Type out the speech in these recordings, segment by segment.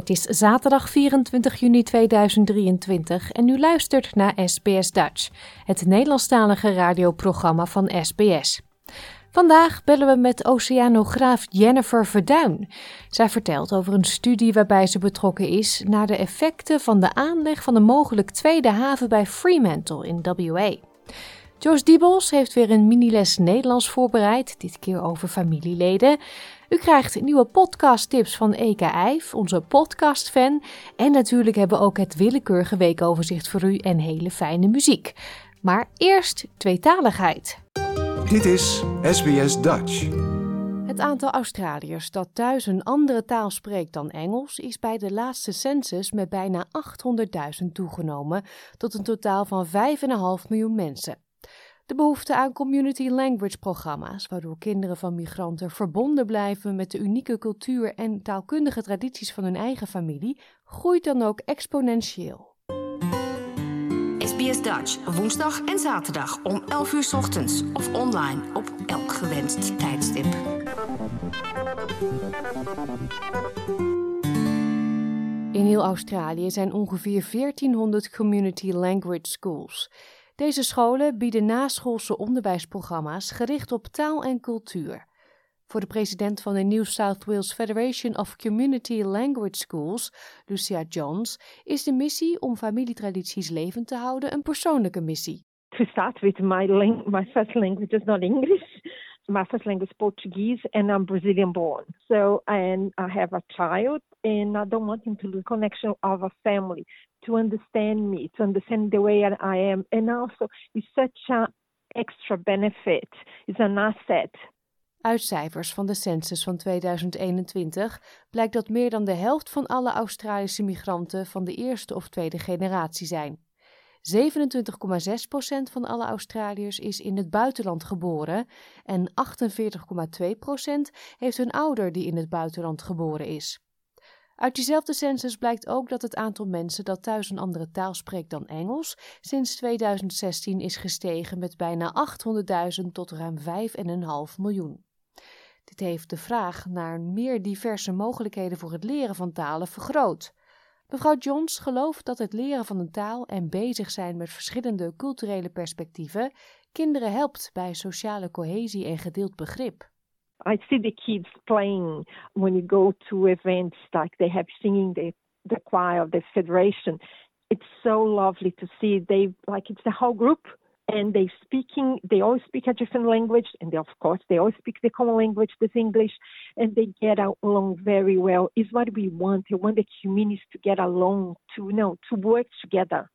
Het is zaterdag 24 juni 2023 en u luistert naar SBS Dutch, het Nederlandstalige radioprogramma van SBS. Vandaag bellen we met oceanograaf Jennifer Verduin. Zij vertelt over een studie waarbij ze betrokken is naar de effecten van de aanleg van een mogelijk tweede haven bij Fremantle in WA. Joyce Diebels heeft weer een miniles Nederlands voorbereid, dit keer over familieleden. U krijgt nieuwe podcasttips van Eka IJf, onze podcastfan. En natuurlijk hebben we ook het willekeurige weekoverzicht voor u en hele fijne muziek. Maar eerst tweetaligheid. Dit is SBS Dutch. Het aantal Australiërs dat thuis een andere taal spreekt dan Engels is bij de laatste census met bijna 800.000 toegenomen tot een totaal van 5,5 miljoen mensen. De behoefte aan community language programma's, waardoor kinderen van migranten verbonden blijven met de unieke cultuur en taalkundige tradities van hun eigen familie, groeit dan ook exponentieel. SBS Dutch, woensdag en zaterdag om 11 uur 's ochtends of online op elk gewenst tijdstip. In heel Australië zijn ongeveer 1400 community language schools. Deze scholen bieden naschoolse onderwijsprogramma's gericht op taal en cultuur. Voor de president van de New South Wales Federation of Community Language Schools, Lucia Johns, is de missie om familietradities levend te houden een persoonlijke missie. to start with, my my first language is not English. My first language is Portuguese, and I'm Brazilian born. So, and I have a child, and I don't want him to lose connection of a family, to understand me, to understand the way I am, and also it's such a extra benefit. It's an asset. Uit cijfers van de census van 2021 blijkt dat meer dan de helft van alle Australische migranten van de eerste of tweede generatie zijn. 27,6% van alle Australiërs is in het buitenland geboren en 48,2% heeft een ouder die in het buitenland geboren is. Uit diezelfde census blijkt ook dat het aantal mensen dat thuis een andere taal spreekt dan Engels sinds 2016 is gestegen met bijna 800.000 tot ruim 5,5 miljoen. Dit heeft de vraag naar meer diverse mogelijkheden voor het leren van talen vergroot. Mevrouw Johns gelooft dat het leren van een taal en bezig zijn met verschillende culturele perspectieven kinderen helpt bij sociale cohesie en gedeeld begrip. I see the kids playing when you go to events like they have singing the the choir of the federation. It's so lovely to see they like it's the whole group and they speaking they all speak a different language and they, of course they all speak the common language this English and they get along very well. Is what we want. We want the communities to get along to you know to work together.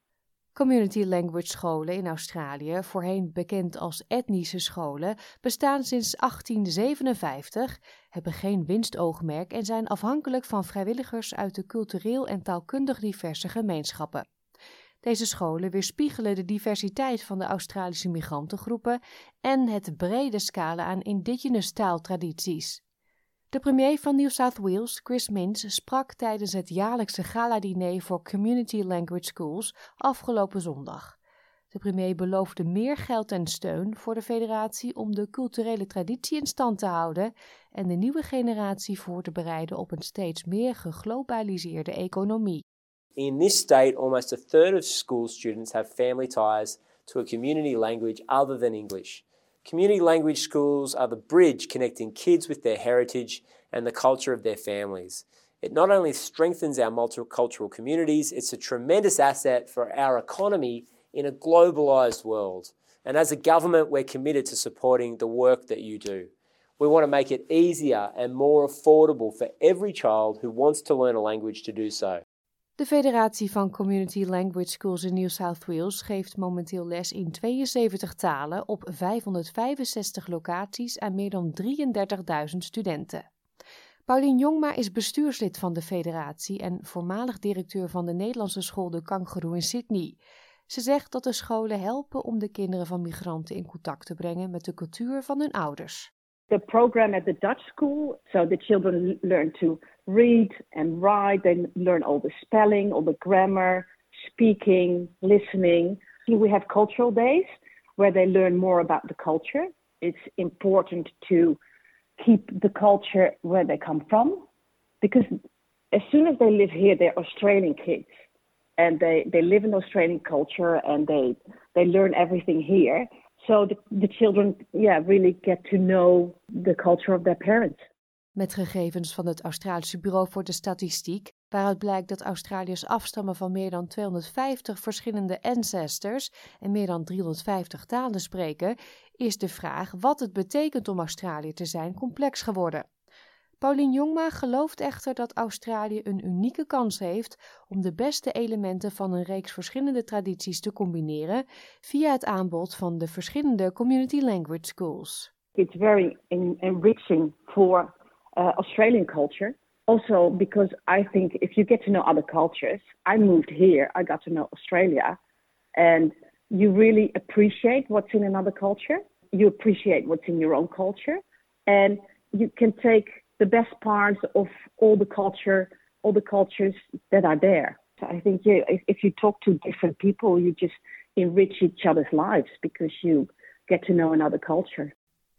Community language scholen in Australië, voorheen bekend als etnische scholen, bestaan sinds 1857, hebben geen winstoogmerk en zijn afhankelijk van vrijwilligers uit de cultureel en taalkundig diverse gemeenschappen. Deze scholen weerspiegelen de diversiteit van de Australische migrantengroepen en het brede scala aan indigenous taaltradities. De premier van New South Wales, Chris Minns, sprak tijdens het jaarlijkse gala-diner voor Community Language Schools afgelopen zondag. De premier beloofde meer geld en steun voor de federatie om de culturele traditie in stand te houden en de nieuwe generatie voor te bereiden op een steeds meer geglobaliseerde economie. In this state, almost a third of school students have family ties to a community language other than English. Community language schools are the bridge connecting kids with their heritage and the culture of their families. It not only strengthens our multicultural communities, it's a tremendous asset for our economy in a globalised world. And as a government, we're committed to supporting the work that you do. We want to make it easier and more affordable for every child who wants to learn a language to do so. De Federatie van Community Language Schools in New South Wales geeft momenteel les in 72 talen op 565 locaties aan meer dan 33.000 studenten. Paulien Jongma is bestuurslid van de federatie en voormalig directeur van de Nederlandse school De Kangaroo in Sydney. Ze zegt dat de scholen helpen om de kinderen van migranten in contact te brengen met de cultuur van hun ouders. The program at the Dutch school, so the children learn to read and write, they learn all the spelling, all the grammar, speaking, listening. We have cultural days where they learn more about the culture. It's important to keep the culture where they come from because as soon as they live here, they're Australian kids and they, they live in Australian culture and they, they learn everything here. So the, the children yeah, really get to know the culture of their parents. Met gegevens van het Australische Bureau voor de Statistiek, waaruit blijkt dat Australiërs afstammen van meer dan 250 verschillende ancestors en meer dan 350 talen spreken, is de vraag wat het betekent om Australië te zijn complex geworden. Paulien Jongma gelooft echter dat Australië een unieke kans heeft om de beste elementen van een reeks verschillende tradities te combineren via het aanbod van de verschillende community language schools. It's very enriching for uh, Australian culture. Also, because I think if you get to know other cultures, I moved here, I got to know Australia, and you really appreciate what's in another culture. You appreciate what's in your own culture, and you can take the best parts of all the culture, all the cultures that are there. So I think yeah, if, if you talk to different people, you just enrich each other's lives because you get to know another culture.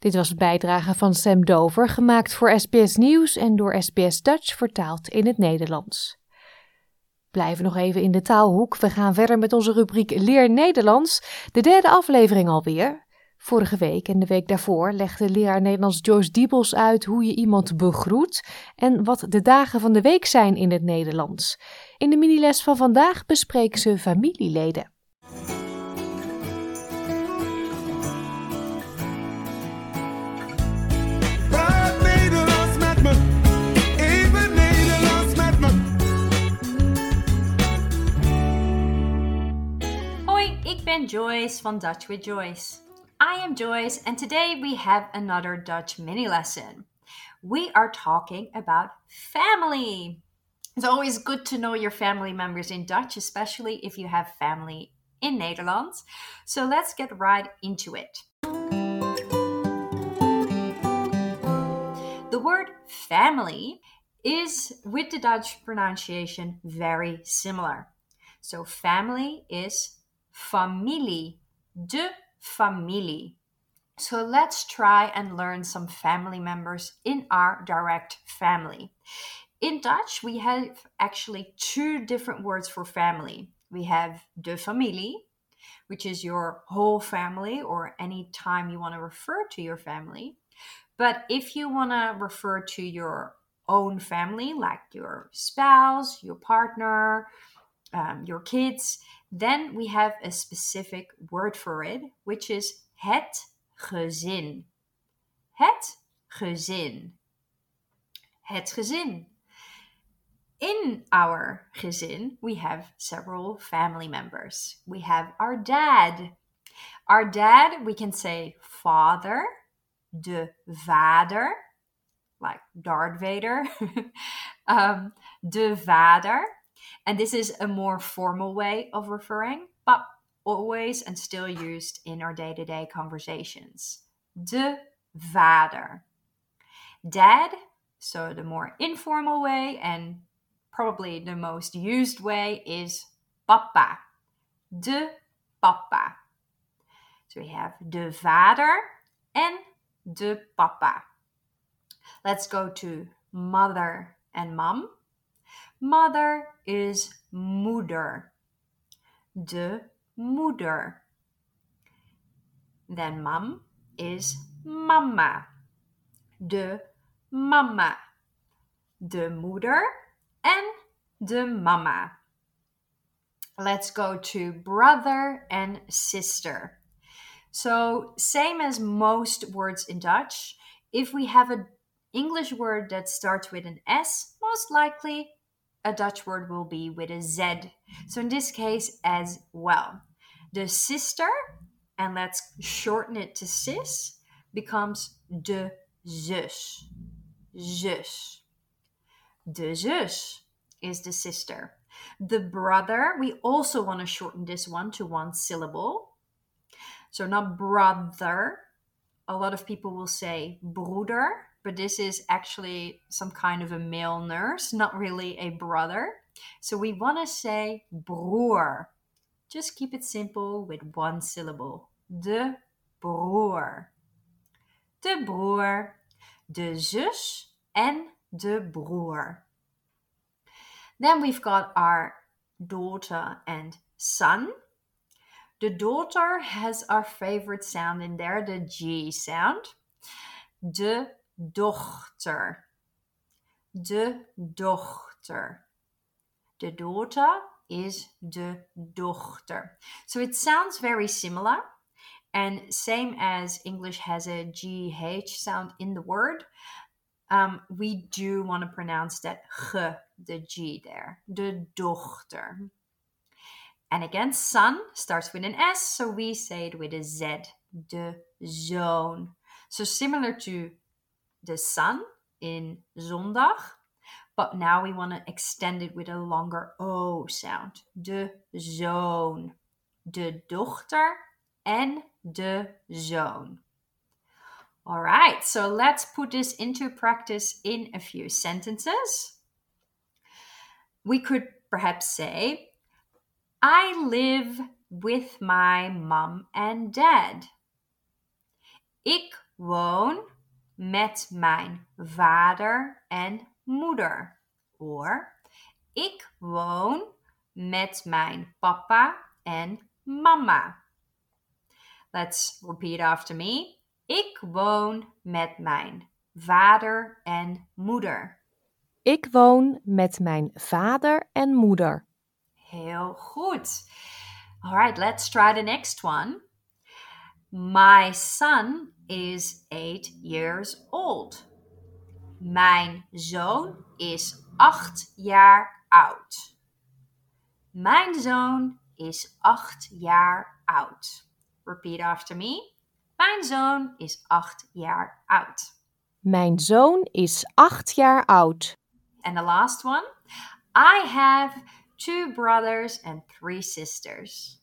Dit was een bijdrage van Sam Dover, gemaakt voor SBS Nieuws en door SBS Dutch vertaald in het Nederlands. Blijven nog even in de taalhoek. We gaan verder met onze rubriek Leer Nederlands. De derde aflevering alweer. Vorige week en de week daarvoor legde leraar Nederlands Joyce Diebels uit hoe je iemand begroet en wat de dagen van de week zijn in het Nederlands. In de miniles van vandaag bespreken ze familieleden. Ben Joyce from Dutch with Joyce. I am Joyce, and today we have another Dutch mini lesson. We are talking about family. It's always good to know your family members in Dutch, especially if you have family in Netherlands. So let's get right into it. The word family is, with the Dutch pronunciation, very similar. So family is familie, de familie. So let's try and learn some family members in our direct family. In Dutch, we have actually two different words for family. We have de familie, which is your whole family or any time you want to refer to your family. But if you want to refer to your own family, like your spouse, your partner, um, your kids, then we have a specific word for it, which is het gezin. Het gezin. Het gezin. In our gezin, we have several family members. We have our dad. Our dad, we can say father, de vader, like Darth Vader, um, de vader. And this is a more formal way of referring, but always and still used in our day to day conversations. De vader. Dad, so the more informal way and probably the most used way is papa. De papa. So we have de vader and de papa. Let's go to mother and mom. Mother is moeder. De moeder. Then mom is mama. De mama. De moeder and de mama. Let's go to brother and sister. So, same as most words in Dutch, if we have an English word that starts with an S, most likely a Dutch word will be with a Z. So in this case, as well. The sister, and let's shorten it to sis, becomes de zus. Zus. De zus is the sister. The brother, we also want to shorten this one to one syllable. So not brother. A lot of people will say broeder, but this is actually some kind of a male nurse, not really a brother. So we want to say broer. Just keep it simple with one syllable. De broer. De broer. De zus en de broer. Then we've got our daughter and son. The daughter has our favorite sound in there, the G sound. De dochter. De dochter. The daughter is de dochter. So it sounds very similar. And same as English has a GH sound in the word, um, we do want to pronounce that g, the G there. De dochter. And again, son starts with an S, so we say it with a Z. De zoon. So similar to the sun in zondag, but now we want to extend it with a longer O sound. De zoon. De dochter en de zoon. All right, so let's put this into practice in a few sentences. We could perhaps say, I live with my mom and dad. Ik woon met mijn vader en moeder. Or ik woon met mijn papa en mama. Let's repeat after me. Ik woon met mijn vader en moeder. Ik woon met mijn vader en moeder. Heel goed. All right, let's try the next one. My son is eight years old. Mijn zoon is acht jaar oud. Mijn zoon is acht jaar oud. Repeat after me. Mijn zoon is acht jaar oud. Mijn zoon is acht jaar oud. And the last one. I have two brothers and three sisters.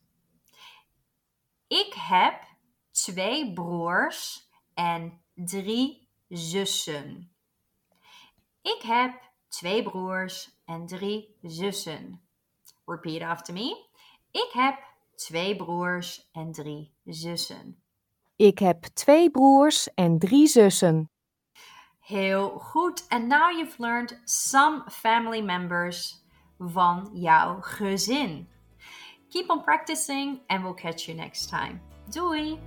Ik heb twee broers en drie zussen. Ik heb twee broers en drie zussen. Repeat after me. Ik heb twee broers en drie zussen. Ik heb twee broers en drie zussen. Heel goed. And now you've learned some family members van jouw gezin. Keep on practicing and we'll catch you next time. Doei!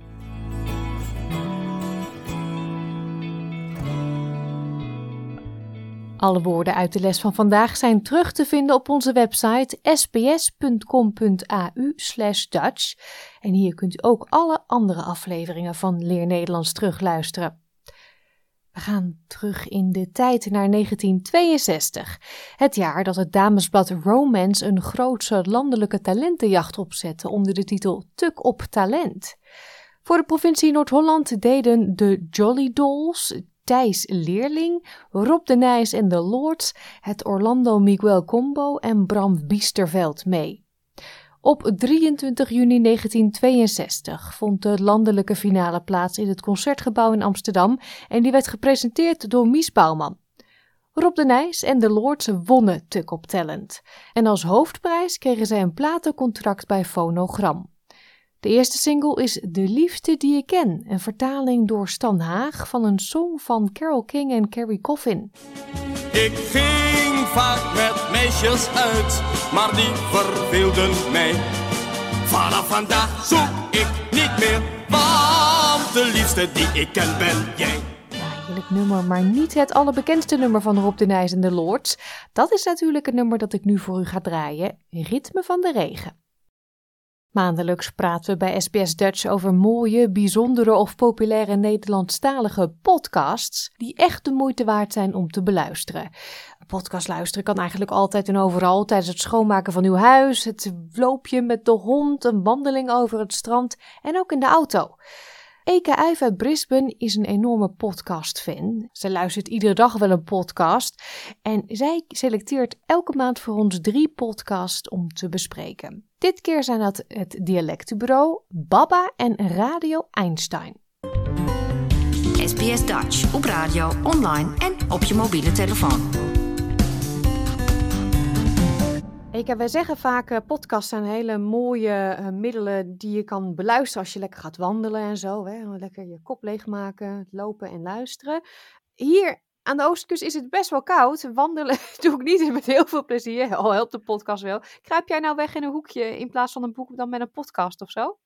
Alle woorden uit de les van vandaag zijn terug te vinden op onze website sbs.com.au/dutch. En hier kunt u ook alle andere afleveringen van Leer Nederlands terugluisteren. We gaan terug in de tijd naar 1962, het jaar dat het damesblad Romance een grootse landelijke talentenjacht opzette onder de titel Tuk op Talent. Voor de provincie Noord-Holland deden de Jolly Dolls, Thijs Leerling, Rob de Nijs en de Lords, het Orlando Miguel Combo en Bram Biesterveld mee. Op 23 juni 1962 vond de landelijke finale plaats in het Concertgebouw in Amsterdam en die werd gepresenteerd door Mies Bouwman. Rob de Nijs en de Lords wonnen Tuk op Talent en als hoofdprijs kregen zij een platencontract bij Phonogram. De eerste single is De Liefde die ik ken, een vertaling door Stan Haag van een song van Carole King en Carrie Coffin. Ik ging vaak met meisjes uit, maar die verveelden mij. Vanaf vandaag zoek ik niet meer, want de liefste die ik ken ben jij. Ja, heerlijk nummer, maar niet het allerbekendste nummer van Rob de Nijs en de Lords. Dat is natuurlijk het nummer dat ik nu voor u ga draaien, Ritme van de Regen. Maandelijks praten we bij SBS Dutch over mooie, bijzondere of populaire Nederlandstalige podcasts die echt de moeite waard zijn om te beluisteren. Een podcast luisteren kan eigenlijk altijd en overal tijdens het schoonmaken van uw huis, het loopje met de hond, een wandeling over het strand en ook in de auto. Eke Uyf uit Brisbane is een enorme podcast-fan. Ze luistert iedere dag wel een podcast. En zij selecteert elke maand voor ons drie podcasts om te bespreken. Dit keer zijn dat het Dialectenbureau, Baba en Radio Einstein. SBS Dutch op radio, online en op je mobiele telefoon. Wij zeggen vaak, uh, podcasts zijn hele mooie uh, middelen die je kan beluisteren als je lekker gaat wandelen en zo. Hè? Lekker je kop leegmaken, lopen en luisteren. Hier aan de oostkust is het best wel koud. Wandelen doe ik niet met heel veel plezier. Al helpt de podcast wel. Kruip jij nou weg in een hoekje in plaats van een boek dan met een podcast of zo?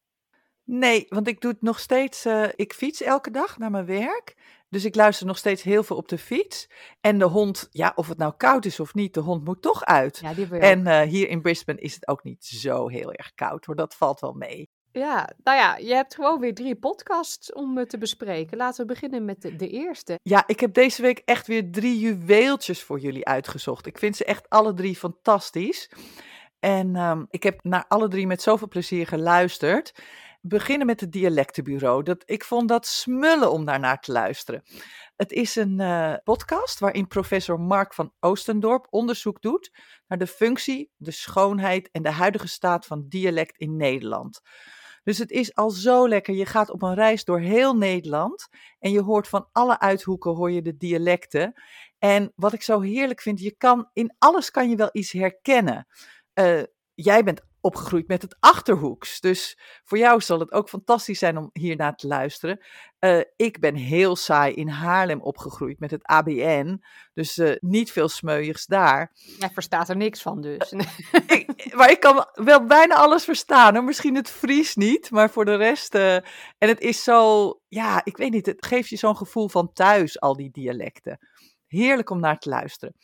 Nee, want ik doe het nog steeds. Uh, ik fiets elke dag naar mijn werk. Dus ik luister nog steeds heel veel op de fiets. En de hond, ja, of het nou koud is of niet, de hond moet toch uit. Ja, die en uh, hier in Brisbane is het ook niet zo heel erg koud hoor. Dat valt wel mee. Ja, nou ja, je hebt gewoon weer drie podcasts om uh, te bespreken. Laten we beginnen met de, de, eerste. Ja, ik heb deze week echt weer drie juweeltjes voor jullie uitgezocht. Ik vind ze echt alle drie fantastisch. En um, ik heb naar alle drie met zoveel plezier geluisterd beginnen met het dialectenbureau. Dat, ik vond dat smullen om daarnaar te luisteren. Het is een uh, podcast waarin professor Mark van Oostendorp onderzoek doet naar de functie, de schoonheid en de huidige staat van dialect in Nederland. Dus het is al zo lekker. Je gaat op een reis door heel Nederland en je hoort van alle uithoeken hoor je de dialecten. En wat ik zo heerlijk vind, je kan in alles kan je wel iets herkennen. Uh, jij bent opgegroeid met het achterhoeks. Dus voor jou zal het ook fantastisch zijn om hiernaar te luisteren. Uh, ik ben heel saai in Haarlem opgegroeid met het ABN. Dus uh, niet veel smeuigs daar. Jij verstaat er niks van dus. ik, maar ik kan wel bijna alles verstaan. Hoor. Misschien het Fries niet, maar voor de rest. En het is zo, ja, ik weet niet. Het geeft je zo'n gevoel van thuis, al die dialecten. Heerlijk om naar te luisteren.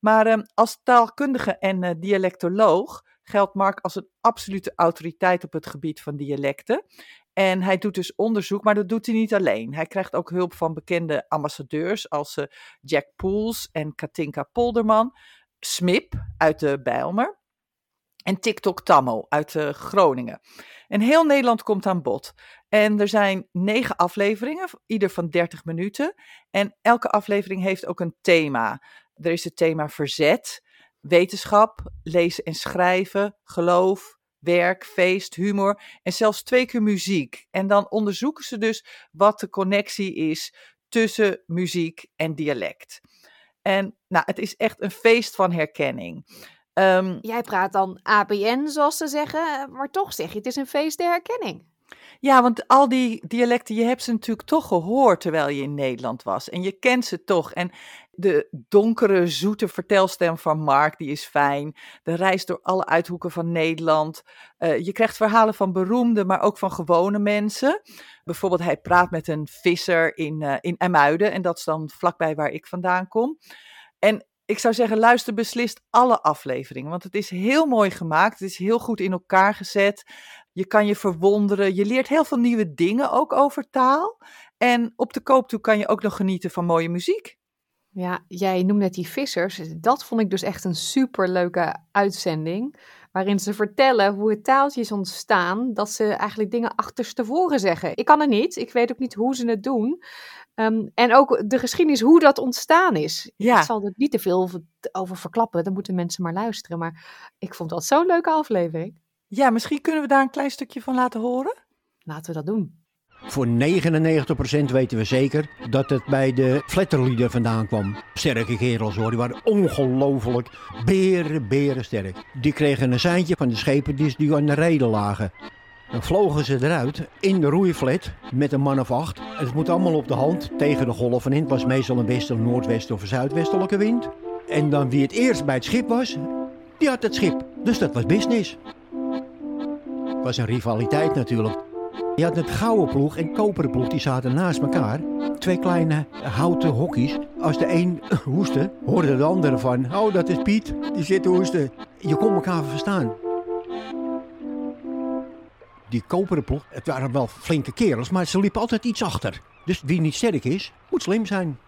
Maar ehm, als taalkundige en dialectoloog geldt Mark als een absolute autoriteit op het gebied van dialecten. En hij doet dus onderzoek, maar dat doet hij niet alleen. Hij krijgt ook hulp van bekende ambassadeurs als uh, Jack Poels en Katinka Polderman, Smip uit de Bijlmer en TikTok Tammo uit uh, Groningen. En heel Nederland komt aan bod. En er zijn negen afleveringen, ieder van 30 minuten. En elke aflevering heeft ook een thema. Er is het thema verzet, wetenschap, lezen en schrijven, geloof, werk, feest, humor en zelfs twee keer muziek. En dan onderzoeken ze dus wat de connectie is tussen muziek en dialect. En nou, het is echt een feest van herkenning. Um, Jij praat dan ABN, zoals ze zeggen, maar toch zeg je het is een feest der herkenning. Ja, want al die dialecten, je hebt ze natuurlijk toch gehoord terwijl je in Nederland was. En je kent ze toch. En de donkere, zoete vertelstem van Mark, die is fijn. De reis door alle uithoeken van Nederland. Uh, je krijgt verhalen van beroemde, maar ook van gewone mensen. Bijvoorbeeld, hij praat met een visser in, uh, in Emuiden. En dat is dan vlakbij waar ik vandaan kom. En ik zou zeggen, luister beslist alle afleveringen. Want het is heel mooi gemaakt. Het is heel goed in elkaar gezet. Je kan je verwonderen. Je leert heel veel nieuwe dingen ook over taal. En op de koop toe kan je ook nog genieten van mooie muziek. Ja, jij noemde net die vissers. Dat vond ik dus echt een superleuke uitzending. Waarin ze vertellen hoe het taaltje is ontstaan. Dat ze eigenlijk dingen achterstevoren zeggen. Ik kan het niet. Ik weet ook niet hoe ze het doen. Um, en ook de geschiedenis, hoe dat ontstaan is. Ja. Ik zal er niet te veel over verklappen. Dan moeten mensen maar luisteren. Maar ik vond dat zo'n leuke aflevering. Ja, misschien kunnen we daar een klein stukje van laten horen. Laten we dat doen. Voor 99% weten we zeker dat het bij de Flatterlieden vandaan kwam. Sterke kerels hoor, die waren ongelooflijk beren, beren sterk. Die kregen een seintje van de schepen die aan de reden lagen. Dan vlogen ze eruit in de roeiflat met een man of acht. Het moet allemaal op de hand tegen de golven in. Het was meestal een westen, noordwest of een zuidwestelijke wind. En dan wie het eerst bij het schip was, die had het schip. Dus dat was business. Was een rivaliteit natuurlijk. Je had het gouden ploeg en koperen ploeg, die zaten naast elkaar. Twee kleine houten hokjes. Als de een hoestte, hoorde de andere van... Oh, dat is Piet, die zit te hoesten. Je kon elkaar verstaan. Die koperen ploeg, het waren wel flinke kerels, maar ze liepen altijd iets achter. Dus wie niet sterk is, moet slim zijn.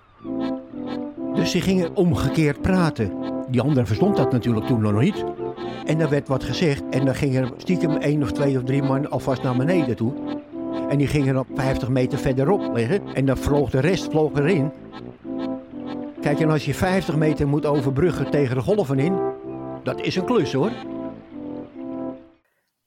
Dus ze gingen omgekeerd praten. Die ander verstond dat natuurlijk toen nog niet. En er werd wat gezegd en dan ging er stiekem één of twee of drie man alvast naar beneden toe. En die gingen op 50 meter verderop liggen en dan vloog de rest vloog erin. Kijk, en als je 50 meter moet overbruggen tegen de golven in, dat is een klus hoor.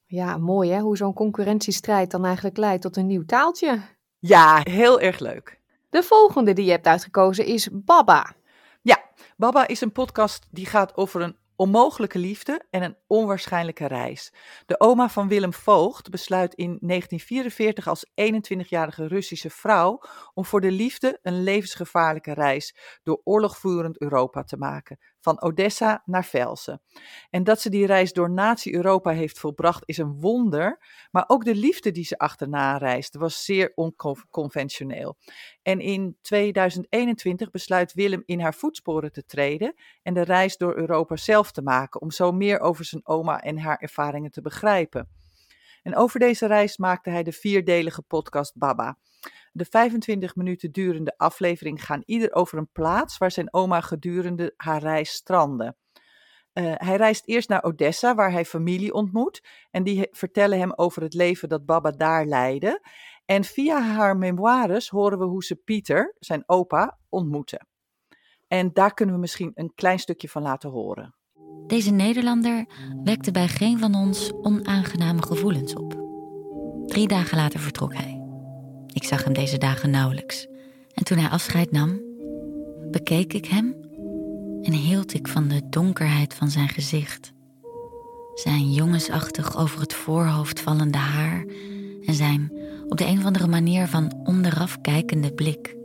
Ja, mooi hè, hoe zo'n concurrentiestrijd dan eigenlijk leidt tot een nieuw taaltje. Ja, heel erg leuk. De volgende die je hebt uitgekozen is Baba. Ja, Baba is een podcast die gaat over een onmogelijke liefde en een onwaarschijnlijke reis. De oma van Willem Voogd besluit in 1944 als 21-jarige Russische vrouw om voor de liefde een levensgevaarlijke reis door oorlogvoerend Europa te maken, van Odessa naar Velsen. En dat ze die reis door nazi-Europa heeft volbracht is een wonder, maar ook de liefde die ze achterna reisde was zeer onconventioneel. En in 2021 besluit Willem in haar voetsporen te treden en de reis door Europa zelf te maken, om zo meer over zijn oma en haar ervaringen te begrijpen. En over deze reis maakte hij de vierdelige podcast Baba. De 25 minuten durende aflevering gaan ieder over een plaats waar zijn oma gedurende haar reis strandde. Uh, hij reist eerst naar Odessa, waar hij familie ontmoet. En die vertellen hem over het leven dat Baba daar leidde. En via haar memoires horen we hoe ze Pieter, zijn opa, ontmoeten. En daar kunnen we misschien een klein stukje van laten horen. Deze Nederlander wekte bij geen van ons onaangename gevoelens op. Drie dagen later vertrok hij. Ik zag hem deze dagen nauwelijks. En toen hij afscheid nam, bekeek ik hem en hield ik van de donkerheid van zijn gezicht. Zijn jongensachtig over het voorhoofd vallende haar en zijn op de een of andere manier van onderaf kijkende blik.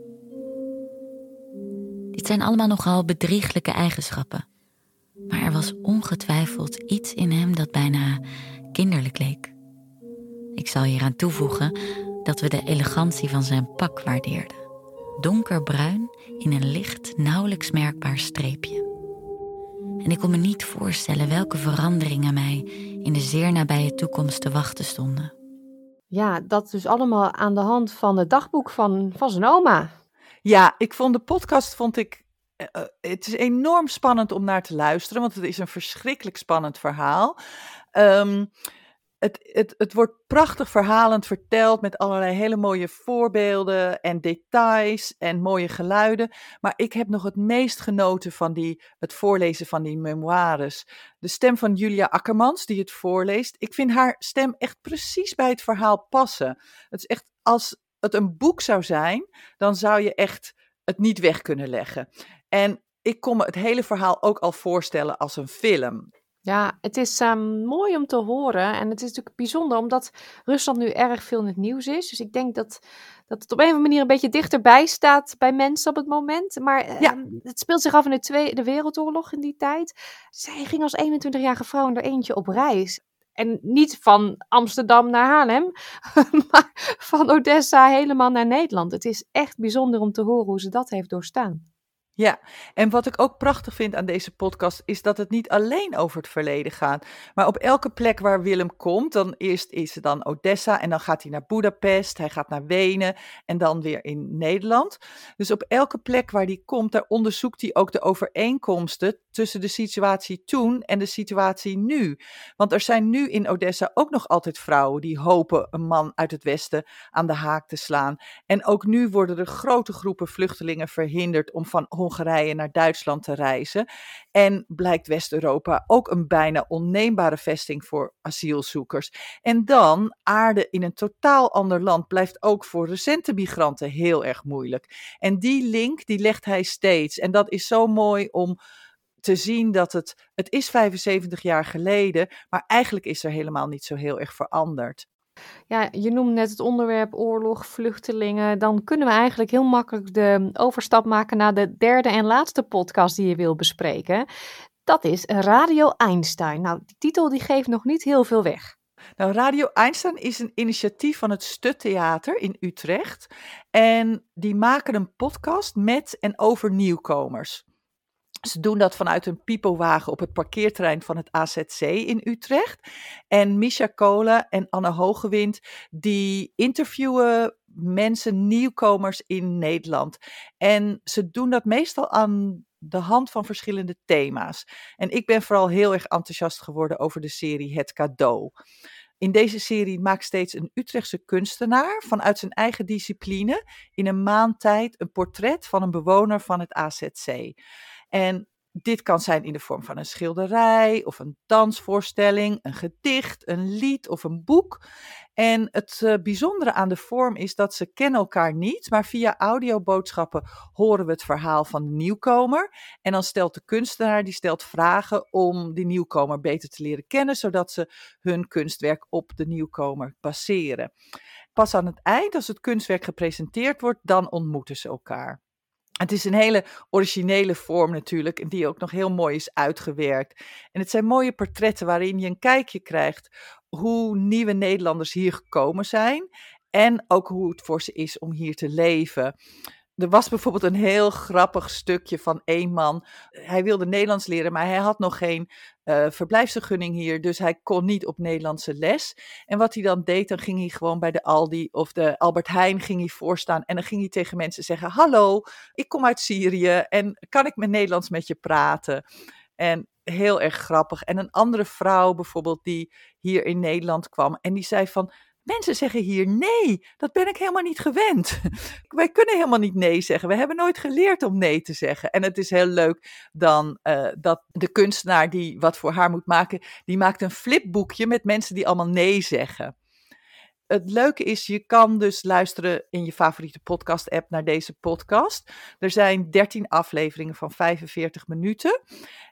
Dit zijn allemaal nogal bedrieglijke eigenschappen, maar er was ongetwijfeld iets in hem dat bijna kinderlijk leek. Ik zal hieraan toevoegen dat we de elegantie van zijn pak waardeerden. Donkerbruin in een licht, nauwelijks merkbaar streepje. En ik kon me niet voorstellen welke veranderingen mij in de zeer nabije toekomst te wachten stonden. Ja, dat dus allemaal aan de hand van het dagboek van, van zijn oma. Ja, ik vond de podcast, vond ik, uh, het is enorm spannend om naar te luisteren, want het is een verschrikkelijk spannend verhaal. Um, het, het, het wordt prachtig verhalend verteld met allerlei hele mooie voorbeelden en details en mooie geluiden. Maar ik heb nog het meest genoten van die, het voorlezen van die memoires. De stem van Julia Akkermans, die het voorleest. Ik vind haar stem echt precies bij het verhaal passen. Het is echt, als het een boek zou zijn, dan zou je echt het niet weg kunnen leggen. En ik kon me het hele verhaal ook al voorstellen als een film. Ja, het is um, mooi om te horen. En het is natuurlijk bijzonder omdat Rusland nu erg veel in het nieuws is. Dus ik denk dat, dat het op een of andere manier een beetje dichterbij staat bij mensen op het moment. Maar ja. um, het speelt zich af in de Tweede Wereldoorlog in die tijd. Zij ging als 21-jarige vrouw in er eentje op reis. En niet van Amsterdam naar Haarlem, maar van Odessa helemaal naar Nederland. Het is echt bijzonder om te horen hoe ze dat heeft doorstaan. Ja, en wat ik ook prachtig vind aan deze podcast is dat het niet alleen over het verleden gaat. Maar op elke plek waar Willem komt, dan eerst is het dan Odessa en dan gaat hij naar Budapest, hij gaat naar Wenen en dan weer in Nederland. Dus op elke plek waar hij komt, daar onderzoekt hij ook de overeenkomsten tussen de situatie toen en de situatie nu. Want er zijn nu in Odessa ook nog altijd vrouwen die hopen een man uit het Westen aan de haak te slaan. En ook nu worden er grote groepen vluchtelingen verhinderd om van Hongarije naar Duitsland te reizen. En blijkt West-Europa ook een bijna onneembare vesting voor asielzoekers. En dan, aarde in een totaal ander land blijft ook voor recente migranten heel erg moeilijk. En die link, die legt hij steeds. En dat is zo mooi om te zien dat het, het is 75 jaar geleden, maar eigenlijk is er helemaal niet zo heel erg veranderd. Ja, je noemt net het onderwerp oorlog, vluchtelingen. Dan kunnen we eigenlijk heel makkelijk de overstap maken naar de derde en laatste podcast die je wil bespreken. Dat is Radio Einstein. Nou, die titel die geeft nog niet heel veel weg. Nou, Radio Einstein is een initiatief van het Stuttheater in Utrecht. En die maken een podcast met en over nieuwkomers. Ze doen dat vanuit een pipowagen op het parkeerterrein van het AZC in Utrecht. En Misha Kolen en Anne Hogewind, die interviewen mensen, nieuwkomers in Nederland. En ze doen dat meestal aan de hand van verschillende thema's. En ik ben vooral heel erg enthousiast geworden over de serie Het Cadeau. In deze serie maakt steeds een Utrechtse kunstenaar vanuit zijn eigen discipline in een maand tijd een portret van een bewoner van het AZC. En dit kan zijn in de vorm van een schilderij of een dansvoorstelling, een gedicht, een lied of een boek. En het uh, bijzondere aan de vorm is dat ze kennen elkaar niet, maar via audioboodschappen horen we het verhaal van de nieuwkomer. En dan stelt de kunstenaar die stelt vragen om die nieuwkomer beter te leren kennen, zodat ze hun kunstwerk op de nieuwkomer baseren. Pas aan het eind, als het kunstwerk gepresenteerd wordt, dan ontmoeten ze elkaar. Het is een hele originele vorm natuurlijk, en die ook nog heel mooi is uitgewerkt. En het zijn mooie portretten waarin je een kijkje krijgt hoe nieuwe Nederlanders hier gekomen zijn. En ook hoe het voor ze is om hier te leven. Er was bijvoorbeeld een heel grappig stukje van één man. Hij wilde Nederlands leren, maar hij had nog geen uh, verblijfsvergunning hier. Dus hij kon niet op Nederlandse les. En wat hij dan deed, dan ging hij gewoon bij de Aldi of de Albert Heijn ging hij voorstaan. En dan ging hij tegen mensen zeggen: Hallo, ik kom uit Syrië en kan ik met Nederlands met je praten? En heel erg grappig. En een andere vrouw bijvoorbeeld die hier in Nederland kwam en die zei van Mensen zeggen hier nee, dat ben ik helemaal niet gewend. Wij kunnen helemaal niet nee zeggen. We hebben nooit geleerd om nee te zeggen. En het is heel leuk dan uh, dat de kunstenaar die wat voor haar moet maken, die maakt een flipboekje met mensen die allemaal nee zeggen. Het leuke is, je kan dus luisteren in je favoriete podcast-app naar deze podcast. Er zijn 13 afleveringen van 45 minuten.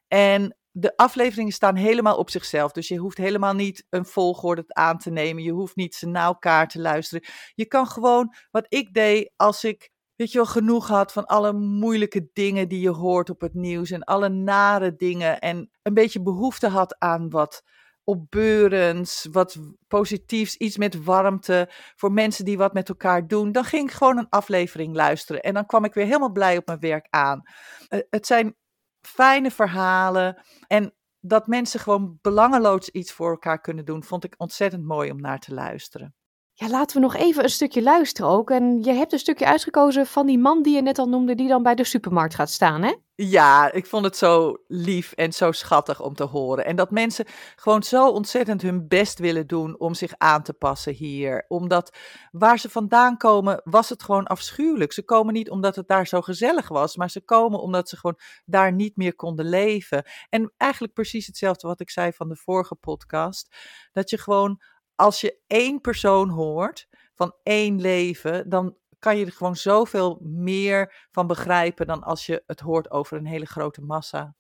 En de afleveringen staan helemaal op zichzelf. Dus je hoeft helemaal niet een volgorde aan te nemen. Je hoeft niet ze na elkaar te luisteren. Je kan gewoon, wat ik deed als ik, weet je wel, genoeg had van alle moeilijke dingen die je hoort op het nieuws. En alle nare dingen. En een beetje behoefte had aan wat opbeurends, wat positiefs, iets met warmte voor mensen die wat met elkaar doen. Dan ging ik gewoon een aflevering luisteren. En dan kwam ik weer helemaal blij op mijn werk aan. Uh, het zijn fijne verhalen. En dat mensen gewoon belangeloos iets voor elkaar kunnen doen, vond ik ontzettend mooi om naar te luisteren. Ja, laten we nog even een stukje luisteren ook. En je hebt een stukje uitgekozen van die man die je net al noemde, die dan bij de supermarkt gaat staan, hè? Ja, ik vond het zo lief en zo schattig om te horen. En dat mensen gewoon zo ontzettend hun best willen doen om zich aan te passen hier. Omdat waar ze vandaan komen, was het gewoon afschuwelijk. Ze komen niet omdat het daar zo gezellig was, maar ze komen omdat ze gewoon daar niet meer konden leven. En eigenlijk precies hetzelfde wat ik zei van de vorige podcast. Dat je gewoon als je één persoon hoort van één leven, dan kan je er gewoon zoveel meer van begrijpen dan als je het hoort over een hele grote massa.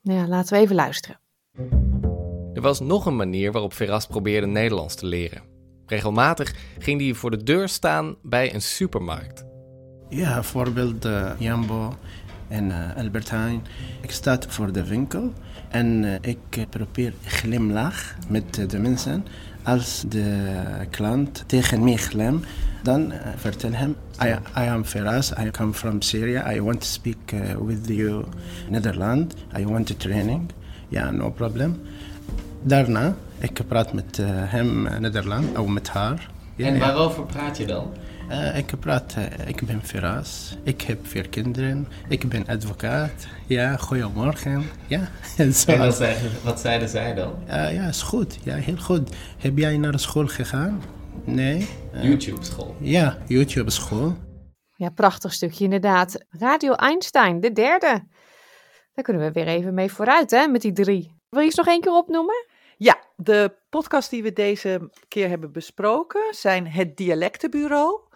Ja, laten we even luisteren. Er was nog een manier waarop Veras probeerde Nederlands te leren. Regelmatig ging hij voor de deur staan bij een supermarkt. Ja, bijvoorbeeld uh, Jambo en uh, Albert Heijn. Ik sta voor de winkel en uh, ik probeer glimlach met de mensen als de klant tegen mij glem, dan uh, vertel hem, I, I am Firas, I come from Syria, I want to speak uh, with you Nederland, I want a training. Ja, no problem. Daarna, ik praat met uh, hem Nederland, of met haar. Ja, en waarover praat je dan? Uh, ik praat, uh, ik ben Firas, ik heb vier kinderen, ik ben advocaat. Ja, goedemorgen. Ja, en, zo. en wat, zeiden, wat zeiden zij dan? Uh, ja, is goed. Ja, heel goed. Heb jij naar school gegaan? Nee. YouTube-school? Ja, YouTube-school. Ja, prachtig stukje inderdaad. Radio Einstein, de derde. Daar kunnen we weer even mee vooruit, hè, met die drie. Wil je eens nog één keer opnoemen? Ja, de podcast die we deze keer hebben besproken zijn het Dialectenbureau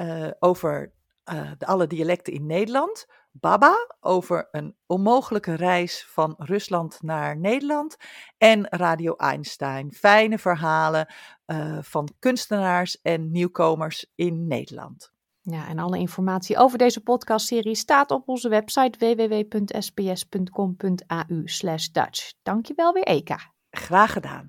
uh, over uh, de alle dialecten in Nederland. Baba over een onmogelijke reis van Rusland naar Nederland. En Radio Einstein. Fijne verhalen uh, van kunstenaars en nieuwkomers in Nederland. Ja, en alle informatie over deze podcastserie staat op onze website www.sbs.com.au/dutch. Dankjewel weer, Eka. Graag gedaan.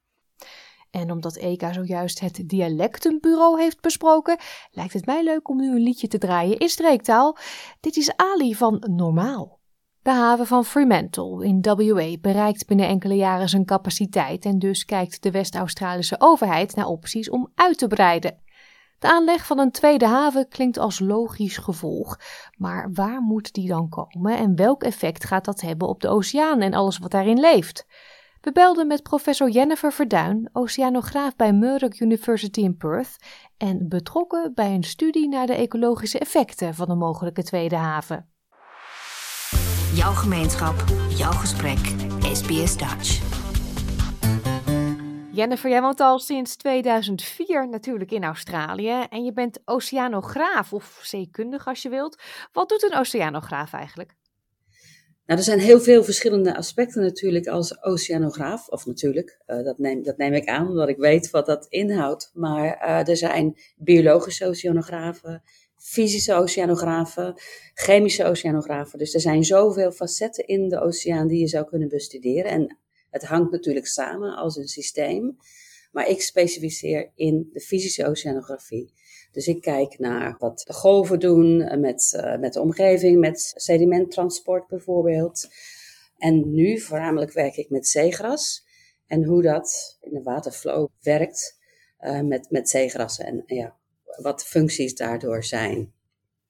En omdat Eka zojuist het dialectenbureau heeft besproken, lijkt het mij leuk om nu een liedje te draaien in streektaal. Dit is Ali van Normaal. De haven van Fremantle in WA bereikt binnen enkele jaren zijn capaciteit en dus kijkt de West-Australische overheid naar opties om uit te breiden. De aanleg van een tweede haven klinkt als logisch gevolg, maar waar moet die dan komen en welk effect gaat dat hebben op de oceaan en alles wat daarin leeft? We belden met professor Jennifer Verduin, oceanograaf bij Murdoch University in Perth en betrokken bij een studie naar de ecologische effecten van een mogelijke tweede haven. Jouw gemeenschap, jouw gesprek, SBS Dutch. Jennifer, jij woont al sinds 2004 natuurlijk in Australië en je bent oceanograaf of zeekundig als je wilt. Wat doet een oceanograaf eigenlijk? Nou, er zijn heel veel verschillende aspecten natuurlijk als oceanograaf. Of natuurlijk, uh, dat, neem, dat neem ik aan omdat ik weet wat dat inhoudt. Maar uh, er zijn biologische oceanografen, fysische oceanografen, chemische oceanografen. Dus er zijn zoveel facetten in de oceaan die je zou kunnen bestuderen. En het hangt natuurlijk samen als een systeem. Maar ik specificeer in de fysische oceanografie. Dus ik kijk naar wat de golven doen eh, met, uh, met de omgeving, met sedimenttransport bijvoorbeeld. En nu voornamelijk werk ik met zeegras en hoe dat in de waterflow werkt uh, met, met zeegrassen en ja, wat de functies daardoor zijn.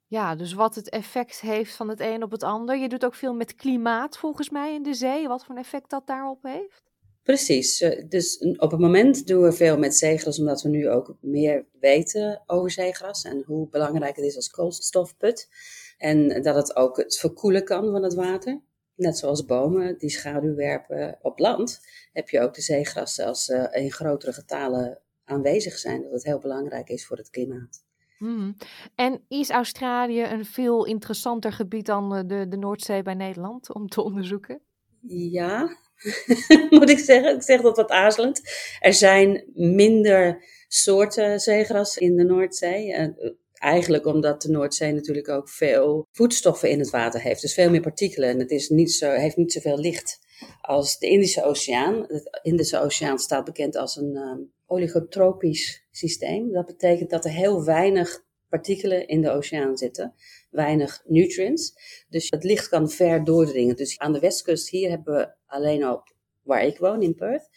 Ja, dus wat het effect heeft van het een op het ander. Je doet ook veel met klimaat volgens mij in de zee. Wat voor een effect dat daarop heeft? Precies. Dus op het moment doen we veel met zeegras, omdat we nu ook meer weten over zeegras en hoe belangrijk het is als koolstofput. En dat het ook het verkoelen kan van het water. Net zoals bomen die schaduw werpen op land, heb je ook de zeegrassen als uh, in grotere getalen aanwezig zijn. Dat het heel belangrijk is voor het klimaat. Hmm. En is Australië een veel interessanter gebied dan eh, de, de Noordzee bij Nederland om te onderzoeken? Ja, moet ik zeggen. Ik zeg dat wat aarzelend. Er zijn minder soorten zeegras in de Noordzee. Uh, eigenlijk omdat de Noordzee natuurlijk ook veel voedstoffen in het water heeft. Dus veel meer partikelen. En het is niet zo, heeft niet zoveel licht als de Indische Oceaan. De Indische Oceaan staat bekend als een um, oligotropisch systeem. Dat betekent dat er heel weinig partikelen in de oceaan zitten, weinig nutrients. Dus het licht kan ver doordringen. Dus aan de westkust hier hebben we alleen op waar ik woon in Perth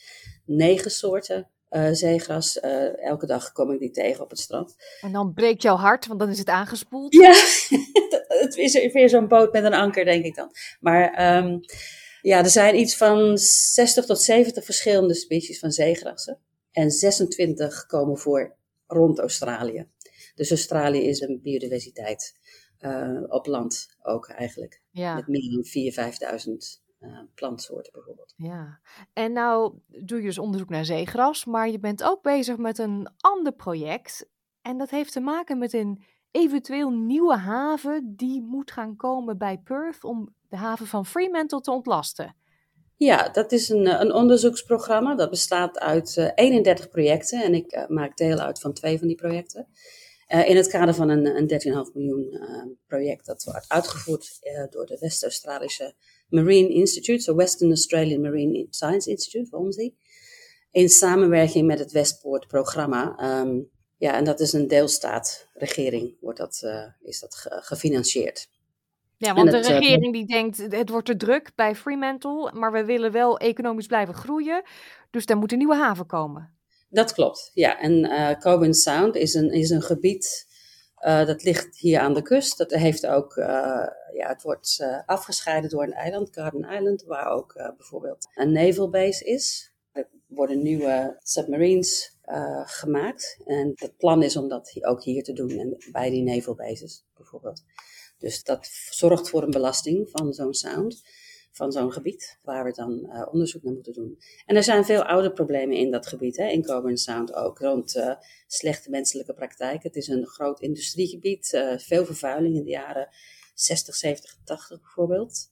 negen soorten uh, zeegras. Uh, elke dag kom ik die tegen op het strand. En dan breekt jouw hart, want dan is het aangespoeld. Ja, het is weer zo'n boot met een anker, denk ik dan. Maar um, ja, er zijn iets van 60 tot 70 verschillende species van zeegrassen. En 26 komen voor rond Australië. Dus Australië is een biodiversiteit uh, op land ook eigenlijk. Ja. Met meer dan 4.000, 5.000 uh, plantsoorten bijvoorbeeld. Ja, en nou doe je dus onderzoek naar zeegras, maar je bent ook bezig met een ander project. En dat heeft te maken met een eventueel nieuwe haven die moet gaan komen bij Perth om de haven van Fremantle te ontlasten. Ja, dat is een, een onderzoeksprogramma. Dat bestaat uit uh, 31 projecten en ik uh, maak deel uit van twee van die projecten. Uh, in het kader van een, een 13,5 miljoen project dat wordt uitgevoerd door de West-Australische Marine Institute, zo Western Australian Marine Science Institute, WOMSI, in samenwerking met het Westpoort programma. Um, ja, en dat is een deelstaatregering, wordt dat, is dat gefinancierd. Ja, want de eh, regering die denkt, het wordt te druk bij Fremantle, maar we willen wel economisch blijven groeien, dus daar moet een nieuwe haven komen. Dat klopt, ja. En uh, Sound is een, is een gebied uh, dat ligt hier aan de kust. Dat heeft ook, uh, ja, het wordt afgescheiden door een eiland, Garden Island, waar ook bijvoorbeeld een naval base is. Er worden nieuwe submarines gemaakt. En het plan is om dat ook hier te doen, en bij die naval bases bijvoorbeeld. Dus dat zorgt voor een belasting van zo'n sound, van zo'n gebied, waar we dan uh, onderzoek naar moeten doen. En er zijn veel oude problemen in dat gebied, hè, in Coburn Sound ook, rond uh, slechte menselijke praktijken. Het is een groot industriegebied, uh, veel vervuiling in de jaren 60, 70, 80 bijvoorbeeld.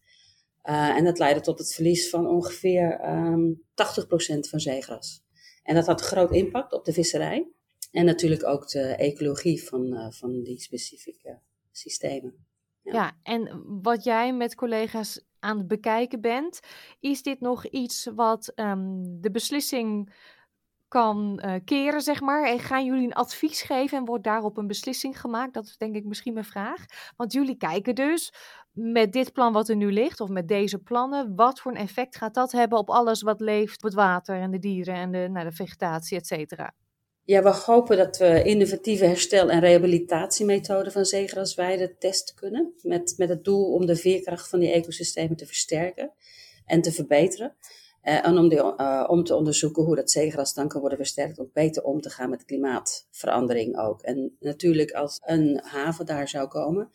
en dat leidde tot het verlies van ongeveer um, ehm, 80% van zeegras. En dat had groot impact op de visserij. En natuurlijk ook de ecologie van, van die specifieke systemen. Ja. en wat jij met collega's aan het bekijken bent, is dit nog iets wat um, de beslissing kan uh, keren, zeg maar? En gaan jullie een advies geven en wordt daarop een beslissing gemaakt? Dat is denk ik misschien mijn vraag. Want jullie kijken dus met dit plan wat er nu ligt, of met deze plannen, wat voor een effect gaat dat hebben op alles wat leeft, op het water en de dieren en de, nou, de vegetatie, et cetera? Ja, we hopen dat we innovatieve herstel- en rehabilitatiemethoden van zeegrasweiden testen kunnen. Met, met het doel om de veerkracht van die ecosystemen te versterken en te verbeteren. Uh, en om, die, uh, om te onderzoeken hoe dat zeegras dan kan worden versterkt om beter om te gaan met klimaatverandering ook. En natuurlijk als een haven daar zou komen,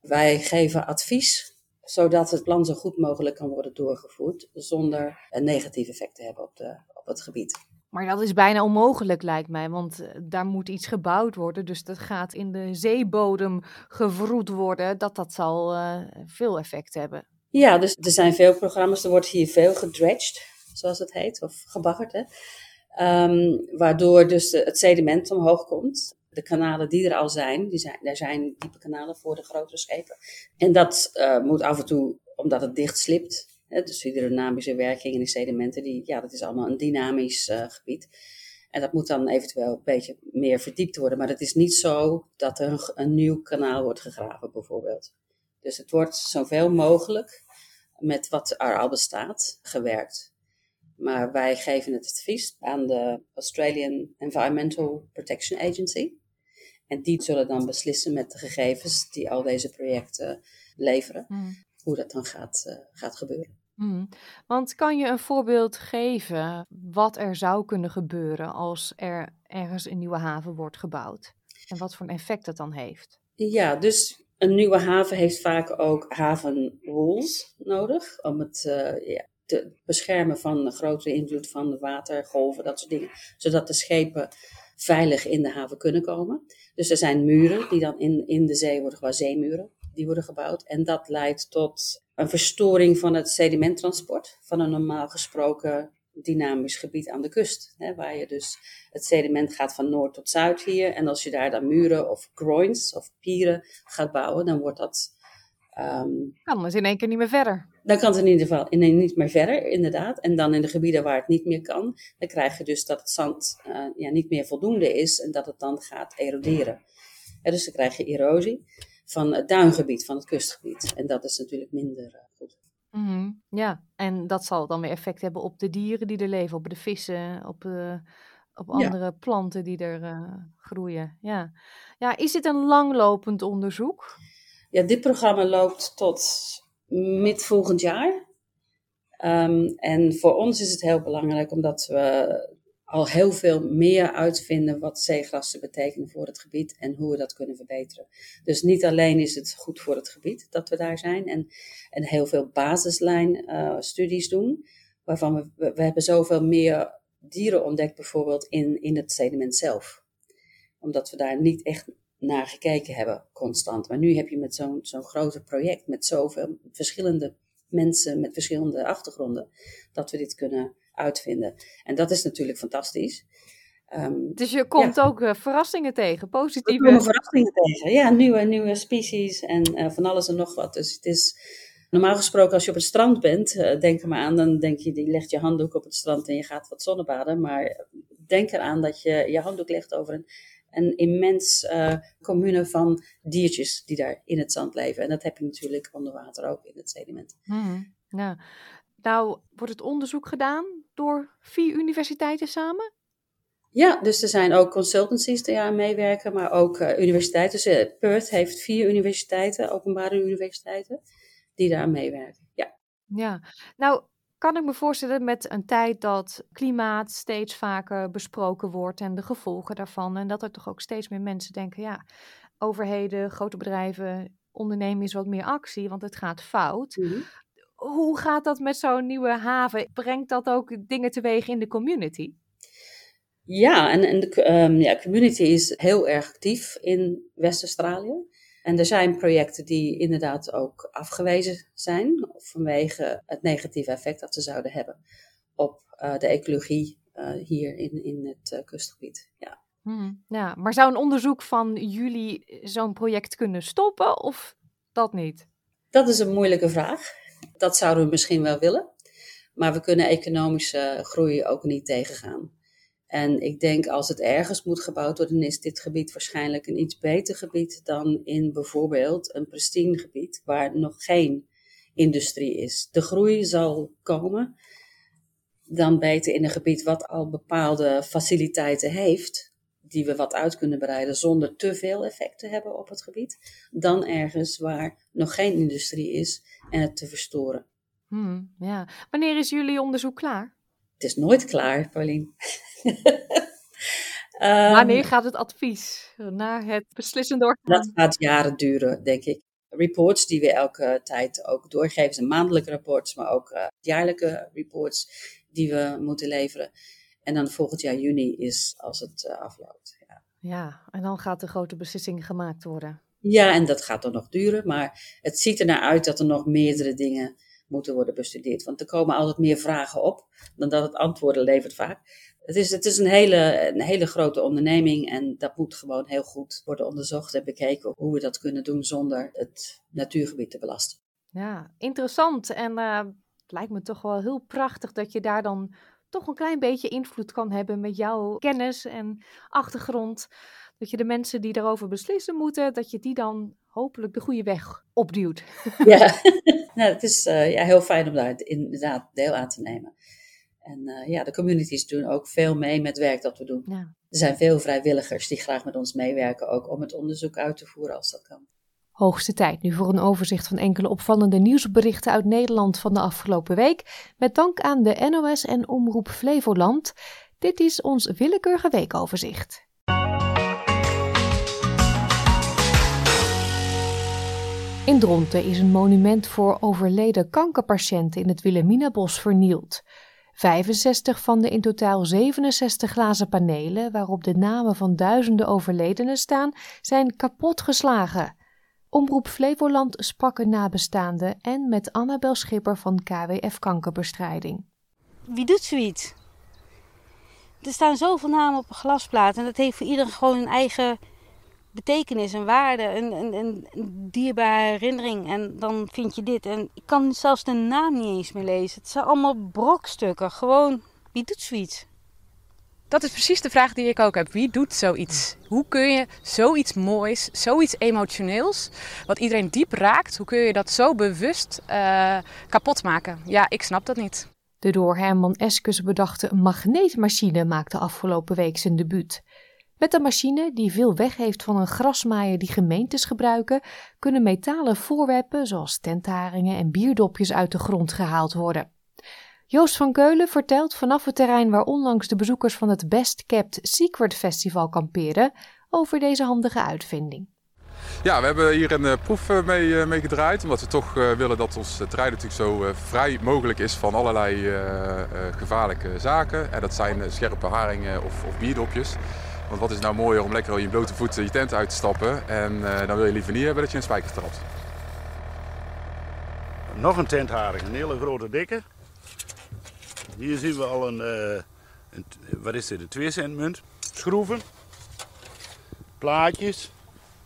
wij geven advies zodat het plan zo goed mogelijk kan worden doorgevoerd zonder een negatief effect te hebben op, de, op het gebied. Maar dat is bijna onmogelijk, lijkt mij, want eh, daar moet iets gebouwd worden. Dus dat gaat in de zeebodem gevroed worden. Dat, dat zal uh, veel effect hebben. Ja, dus er zijn veel programma's. Er wordt hier veel gedredged, zoals het heet, of gebaggerd. Hè? Um, waardoor dus het sediment omhoog komt. De kanalen die er al zijn, die zijn er zijn diepe kanalen voor de grotere schepen. En dat uh, moet af en toe, omdat het dicht slipt, dus hydrodynamische werking in de sedimenten, die, ja, dat is allemaal een dynamisch uh, gebied. En dat moet dan eventueel een beetje meer verdiept worden. Maar het is niet zo dat er een, een nieuw kanaal wordt gegraven, bijvoorbeeld. Dus het wordt zoveel mogelijk met wat er al bestaat gewerkt. Maar wij geven het advies aan de Australian Environmental Protection Agency. En die zullen dan beslissen met de gegevens die al deze projecten leveren, hmm. hoe dat dan gaat, uh, gaat gebeuren. Hmm. Want kan je een voorbeeld geven wat er zou kunnen gebeuren als er ergens een nieuwe haven wordt gebouwd? En wat voor een effect dat dan heeft? Ja, dus een nieuwe haven heeft vaak ook havenrules nodig om het uh, ja, te beschermen van de grotere invloed van de watergolven, dat soort dingen. Zodat de schepen veilig in de haven kunnen komen. Dus er zijn muren die dan in, in de zee worden gebouwd, zeemuren, die worden gebouwd. En dat leidt tot een verstoring van het sedimenttransport van een normaal gesproken dynamisch gebied aan de kust. Hè, waar je dus het sediment gaat van noord tot zuid hier. En als je daar dan muren of groins of pieren gaat bouwen, dan wordt dat. Um, kan het in één keer niet meer verder. Dan kan het in ieder geval in, niet meer verder, inderdaad. En dan in de gebieden waar het niet meer kan, dan krijg je dus dat het zand uh, ja, niet meer voldoende is en dat het dan gaat eroderen. Ja, dus dan krijg je erosie van het duingebied, van het kustgebied. En dat is natuurlijk minder uh, goed. Mm -hmm. Ja, en dat zal dan weer effect hebben op de dieren die er leven, op de vissen, op, uh, op andere ja. planten die er uh, groeien. Ja. ja, is dit een langlopend onderzoek? Ja, dit programma loopt tot mid volgend jaar. Um, en voor ons is het heel belangrijk omdat we al heel veel meer uitvinden wat zeegrassen betekenen voor het gebied en hoe we dat kunnen verbeteren. Dus niet alleen is het goed voor het gebied dat we daar zijn en, en heel veel basislijn uh, studies doen, waarvan we, we hebben zoveel meer dieren ontdekt bijvoorbeeld in, in het sediment zelf. Omdat we daar niet echt naar gekeken hebben constant. Maar nu heb je met zo'n zo'n groot project met zoveel verschillende mensen met verschillende achtergronden, dat we dit kunnen uitvinden. En dat is natuurlijk fantastisch. Um, dus je komt ja. ook uh, verrassingen tegen, positieve... We komen verrassingen tegen, ja, nieuwe, nieuwe species en uh, van alles en nog wat. Dus het is normaal gesproken als je op het strand bent, uh, denk er maar aan, dan denk je, die legt je handdoek op het strand en je gaat wat zonnebaden. Maar denk eraan dat je je handdoek legt over een, een immens commune van diertjes die daar in het zand leven. En dat heb je natuurlijk onder water ook in het sediment. Hmm, ja. Nou, wordt het onderzoek gedaan door vier universiteiten samen? Ja, dus er zijn ook consultancies die aan meewerken, maar ook uh, universiteiten. Dus uh, Perth heeft vier universiteiten, openbare universiteiten, die daar aan meewerken. Ja. ja, nou kan ik me voorstellen met een tijd dat klimaat steeds vaker besproken wordt en de gevolgen daarvan. En dat er toch ook steeds meer mensen denken, ja, overheden, grote bedrijven, ondernemen is wat meer actie, want het gaat fout. Mm -hmm hoe gaat dat met zo'n nieuwe haven? Brengt dat ook dingen teweeg in de community? Ja, en, en de um, ja, community is heel erg actief in West-Australië. En er zijn projecten die inderdaad ook afgewezen zijn vanwege het negatieve effect dat ze zouden hebben op uh, de ecologie uh, hier in, in het uh, kustgebied. Ja. Hmm, ja, maar zou een onderzoek van jullie zo'n project kunnen stoppen of dat niet? Dat is een moeilijke vraag. Dat zouden we misschien wel willen. Maar we kunnen economische groei ook niet tegengaan. En ik denk als het ergens moet gebouwd worden, is dit gebied waarschijnlijk een iets beter gebied dan in bijvoorbeeld een pristine gebied waar nog geen industrie is. De groei zal komen, dan beter in een gebied wat al bepaalde faciliteiten heeft, die we wat uit kunnen breiden zonder te veel effect te hebben op het gebied, dan ergens waar nog geen industrie is en het te verstoren. Hmm, ja. Wanneer is jullie onderzoek klaar? Het is nooit klaar, Paulien. Wanneer Ehm, gaat het advies naar het beslissende orgaan? Dat gaat jaren duren, denk ik. Reports die we elke tijd ook doorgeven, zijn maandelijke rapports, maar ook eh, jaarlijke reports die we moeten leveren. En dan volgend jaar juni is als het eh, afloopt. Ja. Ja, en dan gaat de grote beslissing gemaakt worden. ja, en dat gaat dan nog duren, maar het ziet er naar uit dat er nog meerdere dingen moeten worden bestudeerd. Want er komen altijd meer vragen op dan dat het antwoorden levert vaak. Het is, het is een, hele, een hele grote onderneming en dat moet gewoon heel goed worden onderzocht en bekeken hoe we dat kunnen doen zonder het natuurgebied te belasten. Ja, interessant. En eh, het lijkt me toch wel heel prachtig dat je daar dan toch een klein beetje invloed kan hebben met jouw kennis en achtergrond. Dat je de mensen die daarover beslissen moeten, dat je die dan hopelijk de goede weg opduwt. Ja, nou, het is eh, ja, heel fijn om daar inderdaad deel aan te nemen. En eh, ja, de communities doen ook veel mee met werk dat we doen. Ja. Er zijn veel vrijwilligers die graag met ons meewerken, ook om het onderzoek uit te voeren als dat kan. Hoogste tijd nu voor een overzicht van enkele opvallende nieuwsberichten uit Nederland van de afgelopen week. Met dank aan de NOS en Omroep Flevoland. Dit is ons willekeurige weekoverzicht. In Dronten is een monument voor overleden kankerpatiënten in het Wilhelminabos vernield. 65 van de in totaal 67 glazen panelen, waarop de namen van duizenden overledenen staan, zijn kapotgeslagen. Omroep Flevoland sprak een nabestaande en met Annabel Schipper van KWF Kankerbestrijding. Wie doet zoiets? Er staan zoveel namen op een glasplaat en dat heeft voor iedereen gewoon een eigen betekenis en waarde, een, een, een, een dierbare herinnering. En dan vind je dit. En ik kan zelfs de naam niet eens meer lezen. Het zijn allemaal brokstukken. Gewoon, wie doet zoiets? Dat is precies de vraag die ik ook heb. Wie doet zoiets? Hoe kun je zoiets moois, zoiets emotioneels, wat iedereen diep raakt, hoe kun je dat zo bewust uh, kapot maken? Ja, ik snap dat niet. De door Herman Eskes bedachte magneetmachine maakte afgelopen week zijn debuut. Met een machine die veel weg heeft van een grasmaaier die gemeentes gebruiken, kunnen metalen voorwerpen zoals tentharingen en bierdopjes uit de grond gehaald worden. Joost van Keulen vertelt vanaf het terrein waar onlangs de bezoekers van het Best Kept Secret Festival kamperen over deze handige uitvinding. Ja, we hebben hier een uh, proef uh, mee, uh, mee, gedraaid. Omdat we toch willen dat ons terrein natuurlijk zo vrij mogelijk is van allerlei gevaarlijke zaken. En dat zijn scherpe haringen of, of bierdopjes. Want wat is nou mooier om lekker in je blote voeten je tent uit te stappen. En dan wil je liever niet hebben dat je een spijker trapt. Nog een tentharing, een hele grote dikke. Hier zien we al een, een wat is dit, een 2 cent munt. Schroeven, plaatjes,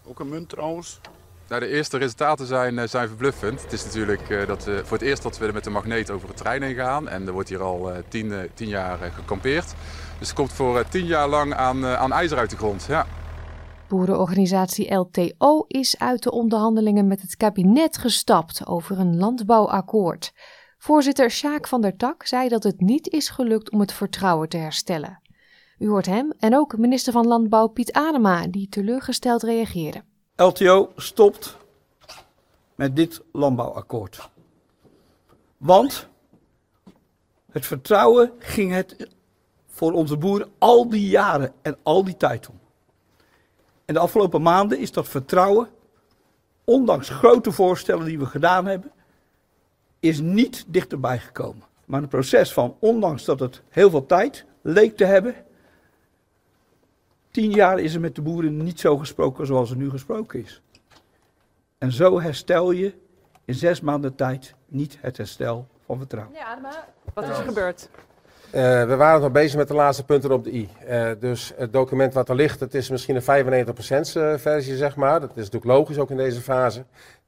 ook een munt trouwens. Nou, de eerste resultaten zijn, zijn verbluffend. Het is natuurlijk uh, dat, uh, voor het eerst dat we met de magneet over het terrein heen gaan. En er wordt hier al uh, tien, tien jaar gekampeerd. Dus er komt voor tien jaar lang aan, aan ijzer uit de grond. Ja. Boerenorganisatie LTO is uit de onderhandelingen met het kabinet gestapt over een landbouwakkoord. Voorzitter Sjaak van der Tak zei dat het niet is gelukt om het vertrouwen te herstellen. U hoort hem en ook minister van Landbouw Piet Adema, die teleurgesteld reageerde. LTO stopt met dit landbouwakkoord. Want het vertrouwen ging het voor onze boeren al die jaren en al die tijd om. En de afgelopen maanden is dat vertrouwen, ondanks grote voorstellen die we gedaan hebben, is niet dichterbij gekomen. Maar een proces van, ondanks dat het heel veel tijd leek te hebben, tien jaar is er met de boeren niet zo gesproken zoals er nu gesproken is. En zo herstel je in zes maanden tijd niet het herstel van vertrouwen. Ja, maar wat is er gebeurd? Uh, we waren nog bezig met de laatste punten op de i. Uh, dus het document wat er ligt, het is misschien een 95% versie, zeg maar. Dat is natuurlijk logisch ook in deze fase.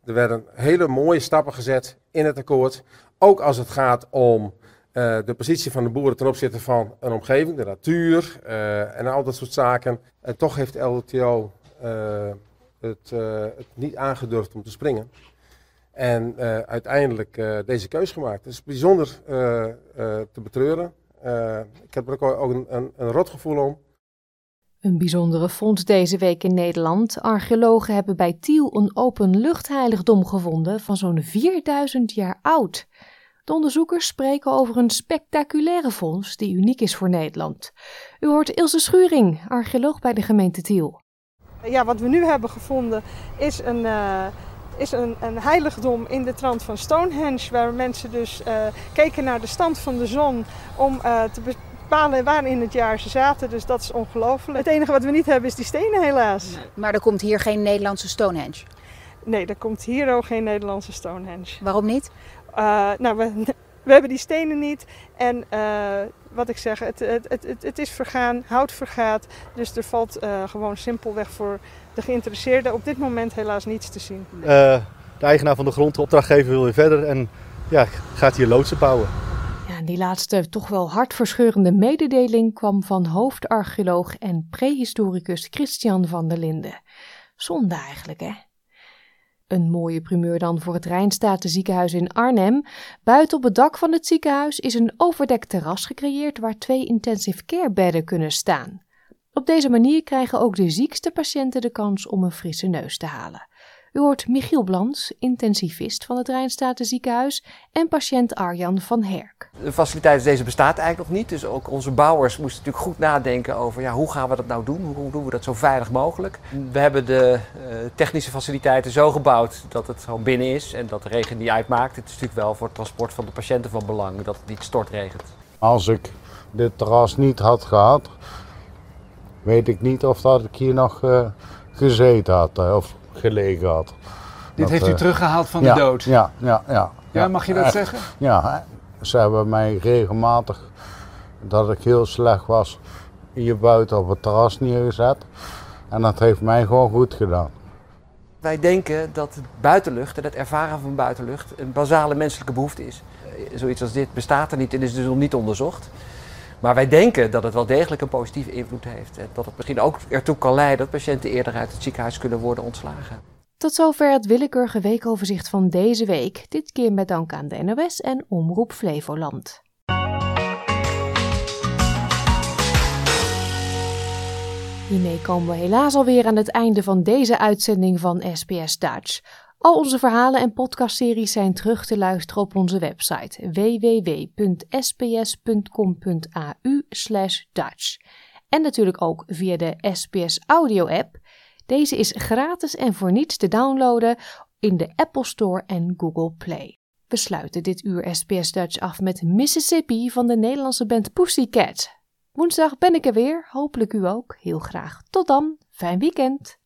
Er werden hele mooie stappen gezet in het akkoord. Ook als het gaat om Uh, de positie van de boeren ten opzichte van een omgeving, de natuur uh, en al dat soort zaken. En toch heeft LTO uh, het, het, niet aangedurfd om te springen. En uiteindelijk deze keus gemaakt. Het is bijzonder te betreuren. ik heb er ook, ook een, een, een rot gevoel om. Een bijzondere vondst deze week in Nederland. Archeologen hebben bij Tiel een openluchtheiligdom gevonden van zo'n 4000 jaar oud. De onderzoekers spreken over een spectaculaire vondst die uniek is voor Nederland. U hoort Ilse Schuring, archeoloog bij de gemeente Tiel. Ja, wat we nu hebben gevonden is een, uh, is een, een heiligdom in de trant van Stonehenge, waar mensen dus uh, keken naar de stand van de zon om uh, te bepalen waar in het jaar ze zaten. Dus dat is ongelooflijk. Het enige wat we niet hebben is die stenen helaas. Maar er komt hier geen Nederlandse Stonehenge? Nee, er komt hier ook geen Nederlandse Stonehenge. Waarom niet? Uh, nou, we, we, hebben die stenen niet. En uh, wat ik zeg, het, het, het, het, is vergaan, hout vergaat. Dus er valt uh, gewoon simpelweg voor de geïnteresseerden op dit moment helaas niets te zien. de eigenaar van de grond, de opdrachtgever, wil weer verder en ja, gaat hier loodsen bouwen. Die laatste toch wel hartverscheurende mededeling kwam van hoofdarcheoloog en prehistoricus Christian van der Linden. Zonde eigenlijk, hè? Een mooie primeur dan voor het Rijnstatenziekenhuis in Arnhem. Buiten op het dak van het ziekenhuis is een overdekt terras gecreëerd waar twee intensive care bedden kunnen staan. Op deze manier krijgen ook de ziekste patiënten de kans om een frisse neus te halen. U hoort Michiel Blans, intensivist van het Rijnstaten ziekenhuis en patiënt Arjan van Herk. De faciliteit deze bestaat eigenlijk nog niet, dus ook onze bouwers moesten natuurlijk goed nadenken over ja, hoe gaan we dat nou doen, hoe doen we dat zo veilig mogelijk. We hebben de uh, technische faciliteiten zo gebouwd dat het gewoon binnen is en dat de regen niet uitmaakt. Het is natuurlijk wel voor het transport van de patiënten van belang dat het niet stortregent. Als ik dit terras niet had gehad, weet ik niet of dat ik hier nog uh, gezeten had. Of gelegen had. Dit dat, heeft u uh, teruggehaald van ja, de dood? Ja, ja, ja. Ja, mag je dat Echt. zeggen? Ja, ze hebben mij regelmatig, dat ik heel slecht was, hier buiten op het terras neergezet. En dat heeft mij gewoon goed gedaan. Wij denken dat buitenlucht en het ervaren van buitenlucht een basale menselijke behoefte is. Zoiets als dit bestaat er niet en is dus nog niet onderzocht. Maar wij denken dat het wel degelijk een positieve invloed heeft. En dat het misschien ook ertoe kan leiden dat patiënten eerder uit het ziekenhuis kunnen worden ontslagen. Tot zover het willekeurige weekoverzicht van deze week. Dit keer met dank aan de NOS en Omroep Flevoland. Hiermee komen we helaas alweer aan het einde van deze uitzending van SBS Dutch. Al onze verhalen en podcastseries zijn terug te luisteren op onze website www.sbs.com.au/dutch. En natuurlijk ook via de SBS Audio app. Deze is gratis en voor niets te downloaden in de Apple Store en Google Play. We sluiten dit uur SBS Dutch af met Mississippi van de Nederlandse band Pussycat. Woensdag ben ik er weer, hopelijk u ook. Heel graag. Tot dan, fijn weekend.